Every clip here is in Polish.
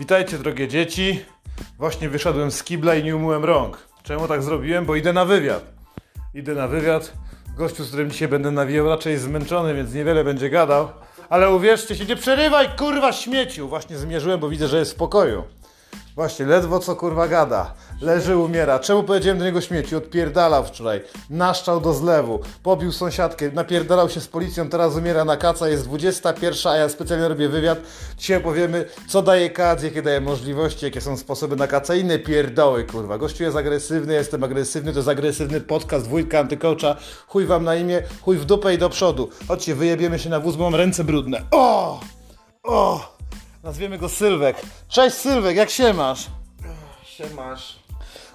Witajcie drogie dzieci. Właśnie wyszedłem z kibla i nie umyłem rąk. Czemu tak zrobiłem? Bo idę na wywiad. Idę na wywiad. Gościu, z którym dzisiaj będę nawijał, raczej zmęczony, więc niewiele będzie gadał. Ale uwierzcie się, nie przerywaj, kurwa, śmieciu! Właśnie zmierzyłem, bo widzę, że jest w pokoju. Właśnie, ledwo co kurwa gada. Leży, umiera. Czemu powiedziałem do niego śmieci? Odpierdalał wczoraj. Naszczał do zlewu. Pobił sąsiadkę. Napierdalał się z policją. Teraz umiera na kaca. Jest 21, a ja specjalnie robię wywiad. Dzisiaj powiemy, co daje kac, jakie daje możliwości, jakie są sposoby na kaca. Inne pierdoły, kurwa. Gościu jest agresywny, jestem agresywny. To jest agresywny podcast dwójka antykołcza. Chuj wam na imię, chuj w dupę i do przodu. Chodźcie, wyjebiemy się na wóz, bo mam ręce brudne. O! O! Nazwiemy go Sylwek. Cześć Sylwek, jak się masz? się masz.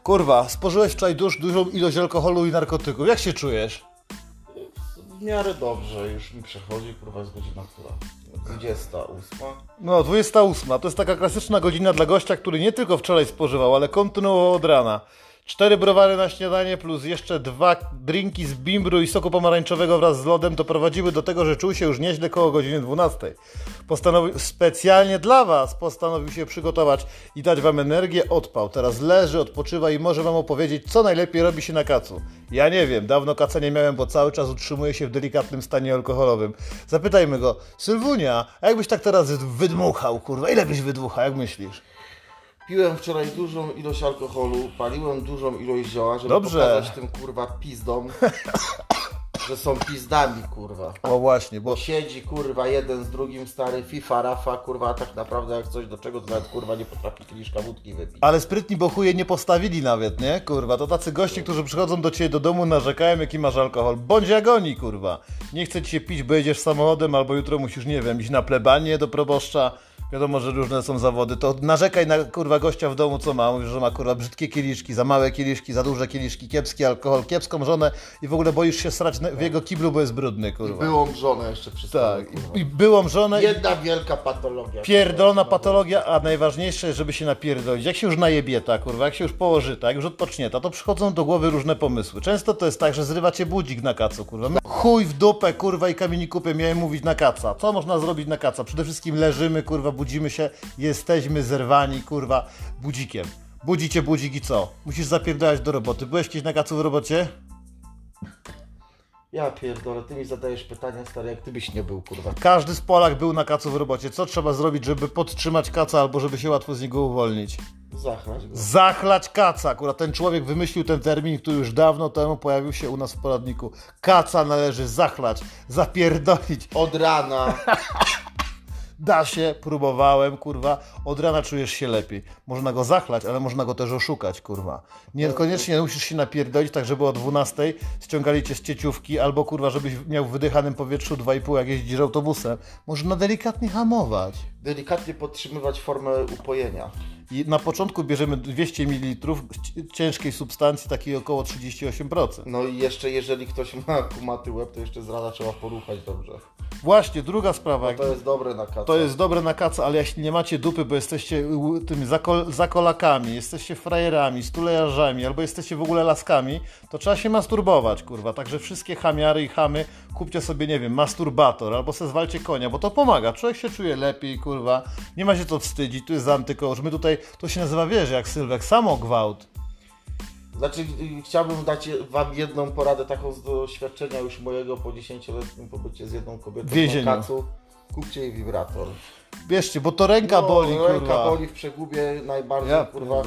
Kurwa, spożyłeś wczoraj duż, dużą ilość alkoholu i narkotyków. Jak się czujesz? W miarę dobrze, już mi przechodzi, kurwa jest godzina która? 28. No, 28. To jest taka klasyczna godzina dla gościa, który nie tylko wczoraj spożywał, ale kontynuował od rana. Cztery browary na śniadanie plus jeszcze dwa drinki z bimbru i soku pomarańczowego wraz z lodem doprowadziły do tego, że czuł się już nieźle koło godziny 12. Postanowił specjalnie dla Was postanowił się przygotować i dać Wam energię, odpał. Teraz leży, odpoczywa i może Wam opowiedzieć, co najlepiej robi się na kacu. Ja nie wiem, dawno kaca nie miałem, bo cały czas utrzymuję się w delikatnym stanie alkoholowym. Zapytajmy go, Sylwunia, a jakbyś tak teraz wydmuchał, kurwa, ile byś wydmuchał, jak myślisz? Piłem wczoraj dużą ilość alkoholu, paliłem dużą ilość zioła, żeby Dobrze. pokazać tym kurwa pizdom, że są pizdami kurwa. O właśnie, bo Bo siedzi kurwa jeden z drugim stary FIFA, Rafa kurwa, a tak naprawdę jak coś do czego to nawet kurwa nie potrafi kieliszka wódki wypić. Ale sprytni bo chuje nie postawili nawet, nie? Kurwa, to tacy goście, którzy przychodzą do ciebie do domu, narzekają jaki masz alkohol. Bądź jak oni, kurwa. Nie chce ci się pić, bo jedziesz samochodem, albo jutro musisz, nie wiem, iść na plebanie do proboszcza. Wiadomo, że różne są zawody. To narzekaj na kurwa gościa w domu, co ma. Mówisz, że ma kurwa brzydkie kieliszki, za małe kieliszki, za duże kieliszki, kiepski alkohol, kiepską żonę i w ogóle boisz się srać w jego kiblu, bo jest brudny, kurwa. Byłą żonę jeszcze przy Tak, kurwa. i, i byłą żonę i Jedna wielka patologia. Pierdolona patologia, a najważniejsze, żeby się napierdolić. Jak się już najebieta, kurwa, jak się już położyta, jak już odpocznieta, to przychodzą do głowy różne pomysły. Często to jest tak, że zrywa cię budzik na kacu, kurwa. Chuj w dupę, kurwa, i kamieni kupy miałem mówić na kaca. Co można zrobić na kaca? Przede wszystkim leżymy, kurwa, budzimy się, jesteśmy zerwani, kurwa, budzikiem. Budzicie budzik i co? Musisz zapierdalać do roboty. Byłeś kiedyś na kacu w robocie? Ja pierdolę, ty mi zadajesz pytania stare, jak ty byś nie był kurwa. Każdy z Polak był na kacu w robocie. Co trzeba zrobić, żeby podtrzymać kaca albo żeby się łatwo z niego uwolnić? Zachnąć go. Zachlać kaca. Akurat ten człowiek wymyślił ten termin, który już dawno temu pojawił się u nas w poradniku. Kaca należy zachlać, zapierdolić. Od rana. Da się, próbowałem, kurwa. Od rana czujesz się lepiej. Można go zachlać, ale można go też oszukać, kurwa. Niekoniecznie musisz się napierdolić, tak żeby o 12 ściągali cię z cieciówki, albo kurwa, żebyś miał w wydychanym powietrzu 2,5 jak jeździsz autobusem. Można delikatnie hamować. Delikatnie podtrzymywać formę upojenia. I na początku bierzemy 200 ml ciężkiej substancji, takiej około 38%. No i jeszcze jeżeli ktoś ma kumaty łeb, to jeszcze z rana trzeba poruchać dobrze. Właśnie, druga sprawa. To jest dobre na kaca. To jest dobre na kaca, ale jeśli nie macie dupy, bo jesteście tymi zakol, zakolakami, jesteście frajerami, stulejarzami, albo jesteście w ogóle laskami, to trzeba się masturbować, kurwa. Także wszystkie chamiary i chamy, kupcie sobie, nie wiem, masturbator, albo se zwalcie konia, bo to pomaga. Człowiek się czuje lepiej, kurwa. Nie ma się co wstydzić, tu jest antykołcz. My tutaj, to się nazywa, wiesz, jak Sylwek, samogwałt. Znaczy y, chciałbym dać wam jedną poradę taką z doświadczenia już mojego po 10-letnim pobycie z jedną kobietą W więzieniu. na kacu. Kupcie jej wibrator. Bierzcie, bo to ręka No, boli, Ręka kurwa. boli w przegubie najbardziej, Ja kurwa.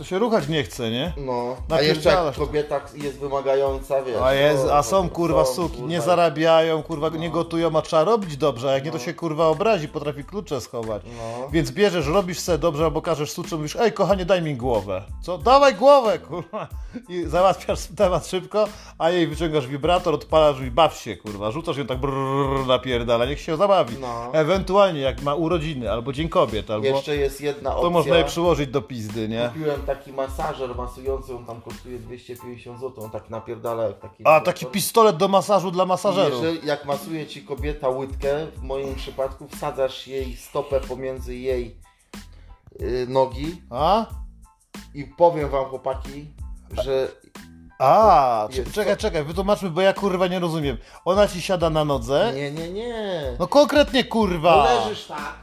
To się ruchać nie chce, nie? No, a jeszcze jak kobieta jest wymagająca, wiesz. A, jest, no, a są no, kurwa są, suki, kurwa, nie zarabiają, kurwa nie gotują, a trzeba robić dobrze, a jak nie to się kurwa obrazi, potrafi klucze schować. No. Więc bierzesz, robisz se dobrze, albo każesz suczą, mówisz, ej kochanie daj mi głowę. Co? Dawaj głowę, kurwa. I załatwiasz temat szybko, a jej wyciągasz wibrator, odpalasz i baw się, kurwa. Rzucasz ją tak brrr, napierdala, niech się zabawi. No. Ewentualnie jak ma urodziny, albo Dzień Kobiet, albo Jeszcze jest jedna opcja. to można je przyłożyć do pizdy, nie? Kupiłem taki masażer masujący, on tam kosztuje 250 zł, on tak napierdala jak taki... A, taki pistolet do masażu dla masażerów. Jeżeli, jak masuje ci kobieta łydkę, w moim przypadku wsadzasz jej stopę pomiędzy jej y, nogi A? i powiem wam chłopaki, że A, Jest czekaj, to- czekaj, wytłumaczmy, bo ja kurwa nie rozumiem. Ona ci siada na nodze? nie, nie, nie. No konkretnie kurwa! Leżysz tak,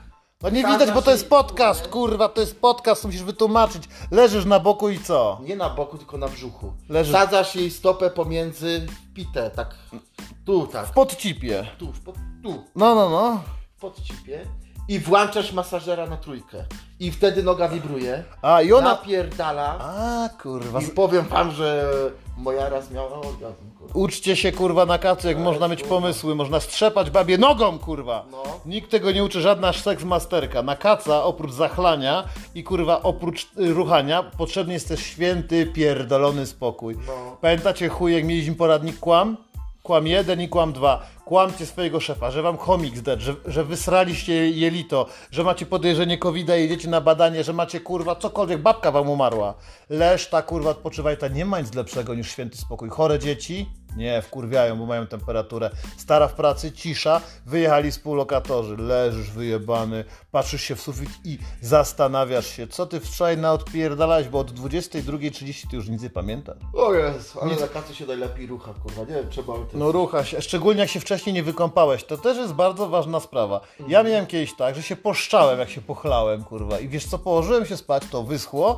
No nie widać, bo to jest podcast, kurwa, to jest podcast, musisz wytłumaczyć. Leżysz na boku i co? Nie na boku, tylko na brzuchu. Leży- Sadzasz jej stopę pomiędzy pitę, tak. Tu, tak. W podcipie. Tu, w pod, tu, No, no, no. w podcipie. I włączasz masażera na trójkę. I wtedy noga wibruje. A, i ona... Napierdala. A, kurwa. I powiem wam, że moja raz miała orgazm, kurwa. Uczcie się, kurwa, na kacu, jak można mieć pomysły. Można strzepać babie nogą, kurwa. No. Nikt tego nie uczy, żadna seksmasterka. Na kaca, oprócz zachlania i, kurwa, oprócz y, ruchania, potrzebny jest też święty, pierdolony spokój. No. Pamiętacie, chuj, jak mieliśmy poradnik kłam? Kłam jeden i kłam dwa. Kłamcie swojego szefa, że wam chomik zdedł, że, że wysraliście jelito, że macie podejrzenie covid jedziecie na badanie, że macie kurwa cokolwiek, babka wam umarła. Leszta kurwa odpoczywaj, ta nie ma nic lepszego niż święty spokój. Chore dzieci? Nie, wkurwiają, bo mają temperaturę. Stara w pracy, cisza, wyjechali współlokatorzy. Leżysz wyjebany, patrzysz się w sufit i zastanawiasz się, co ty wczoraj naodpierdalałeś, bo od 22.30 ty już nic nie pamiętasz. O Jezu, ale na kacu się najlepiej rucha, kurwa. Nie wiem, trzeba... No rucha się, szczególnie jak się wcześniej nie wykąpałeś, to też jest bardzo ważna sprawa. Ja miałem kiedyś tak, że się poszczałem, jak się pochlałem, kurwa. I wiesz co, położyłem się spać, to wyschło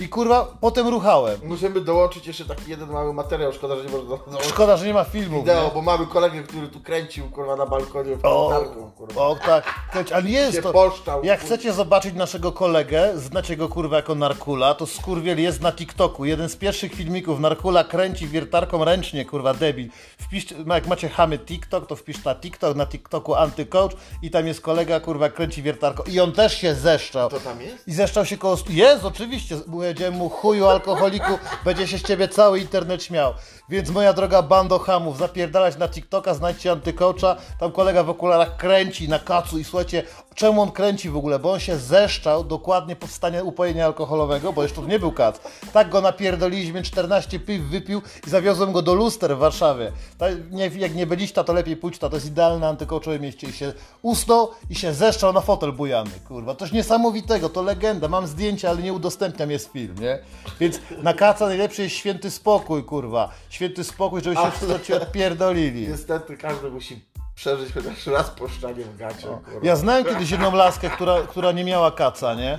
i kurwa, potem ruchałem. Musimy dołączyć jeszcze taki jeden mały materiał, szkoda, że nie można dołączyć Szkoda, że nie ma filmu. wideo, bo mamy kolegę, który tu kręcił, kurwa, na balkonie w O, tarką, kurwa. o tak, kręć, ale jest Się to. poszczał, Jak chcecie zobaczyć naszego kolegę, znacie go kurwa jako Narkula, to skurwiel jest na TikToku. Jeden z pierwszych filmików Narkula kręci wiertarką ręcznie, kurwa debil. Wpiszcie, no jak macie chamy TikTok, to wpisz na TikTok, na TikToku antycoach i tam jest kolega, kurwa, kręci wiertarką. I on też się zeszczał. To tam jest? I zeszczał się koło... stu- Jest, oczywiście. Powiedziałem mu, chuju alkoholiku, będzie się z ciebie cały internet śmiał. Więc moja droga bando hamów, zapierdalać na TikToka, znajdźcie antycoacha, tam kolega w okularach kręci na kacu i słuchajcie, czemu on kręci w ogóle? Bo on się zeszczał dokładnie po stanie upojenia alkoholowego, bo jeszcze to nie był kac. Tak go napierdoliliśmy, 14 piw wypił i zawiozłem go do luster w Warszawie. Tak, nie, jak nie byliście, to lepiej pójdźcie, to jest idealne antycoachowe mieście i się usnął i się zeszczał na fotel bujany, kurwa. Coś niesamowitego, to legenda, mam zdjęcia, ale nie udostępniam, jest film, nie? Więc na kaca najlepszy jest święty spokój, kurwa. Święty spokój, żeby się wszyscy odpierdolili. Niestety każdy musi przeżyć chociaż raz poszczanie w gacie. Ja znałem kiedyś jedną laskę, która, która nie miała kaca, nie?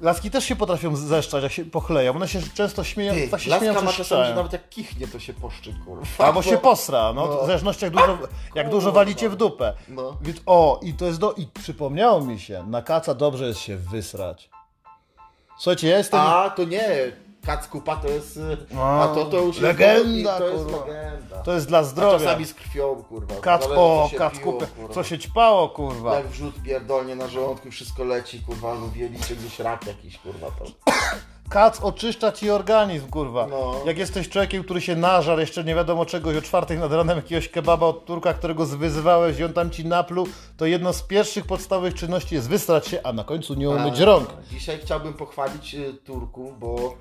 Laski też się potrafią zeszczać, jak się pochleją. One się często śmieją, Ty, tak się śmieją, laska że ma czasami, że nawet jak kichnie, to się poszczy, kurwa. Albo się posra, no, No. w zależności jak dużo, jak dużo walicie w dupę. No. Więc o, i to jest do... I przypomniało mi się, na kaca dobrze jest się wysrać. Słuchajcie, ja jestem... A, to nie, kac kupa to jest... y, A, A to, to już legenda, jest... To jest legenda. To jest dla A zdrowia. czasami z krwią, kurwa. Kac, Zależy, o, co się ćpało, kurwa. Jak wrzut pierdolnie na żołądku wszystko leci, kurwa, lub wielicie gdzieś rak jakiś, kurwa, to... Kac oczyszcza ci organizm, kurwa. No. Jak jesteś człowiekiem, który się nażar jeszcze nie wiadomo czegoś o czwartej nad ranem jakiegoś kebaba od Turka, którego zwyzywałeś i on tam ci napluł, to jedno z pierwszych podstawowych czynności jest wystrać się, a na końcu nie umyć A, rąk. Dzisiaj chciałbym pochwalić y, Turków, bo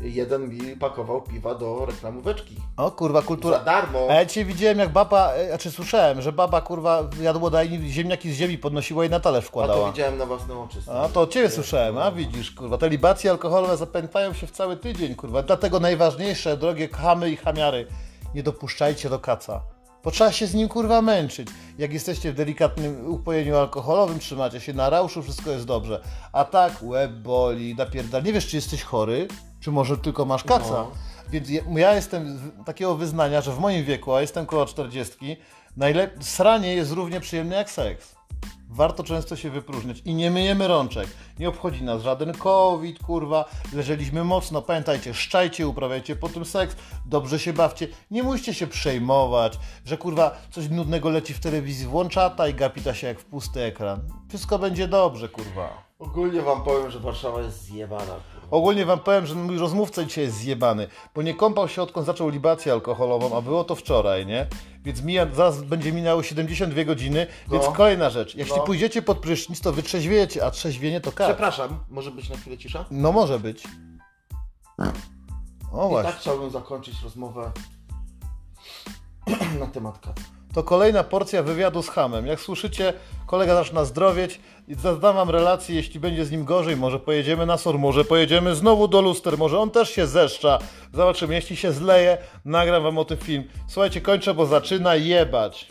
jeden mi pakował piwa do reklamóweczki. O kurwa, kultura. Za darmo. A ja dzisiaj widziałem jak baba, e, znaczy słyszałem, że baba kurwa jadłodajni ziemniaki z ziemi podnosiła i na talerz A to wkładała. widziałem na własne oczy. A to ciebie słyszałem, a widzisz, kurwa, te libacje alkoholowe zapętają się w cały tydzień, kurwa. Dlatego najważniejsze, drogie chamy i chamiary, nie dopuszczajcie do kaca. Bo trzeba się z nim kurwa męczyć. Jak jesteście w delikatnym upojeniu alkoholowym, trzymacie się na rauszu, wszystko jest dobrze. A tak, łeb boli, napierdal. Nie wiesz, czy jesteś chory, czy może tylko masz kaca. No. Więc ja, jestem takiego wyznania, że w moim wieku, a jestem koło 40, najlep- sranie jest równie przyjemne jak seks. Warto często się wypróżniać i nie myjemy rączek. Nie obchodzi nas żaden COVID, kurwa. Leżeliśmy mocno. Pamiętajcie, szczajcie, uprawiajcie po tym seks, dobrze się bawcie. Nie musicie się przejmować, że kurwa coś nudnego leci w telewizji. Włączata i gapita się jak w pusty ekran. Wszystko będzie dobrze, kurwa. Ogólnie wam powiem, że Warszawa jest zjebana. Ogólnie wam powiem, że mój rozmówca dzisiaj jest zjebany, bo nie kąpał się odkąd zaczął libację alkoholową, a było to wczoraj, nie? Więc mija, zaraz będzie minęło 72 godziny, więc No. kolejna rzecz. Jeśli No. pójdziecie pod prysznic, to wytrzeźwiejecie, a trzeźwienie to kar. Przepraszam, może być na chwilę cisza? No może być. O I właśnie. tak chciałbym zakończyć rozmowę na temat kat. To kolejna porcja wywiadu z Hamem. Jak słyszycie, kolega zaczyna zdrowieć i zadam wam relację, jeśli będzie z nim gorzej, może pojedziemy na SOR, może pojedziemy znowu do luster, może on też się zeszcza. Zobaczymy, jeśli się zleje, nagram wam o tym film. Słuchajcie, kończę, bo zaczyna jebać.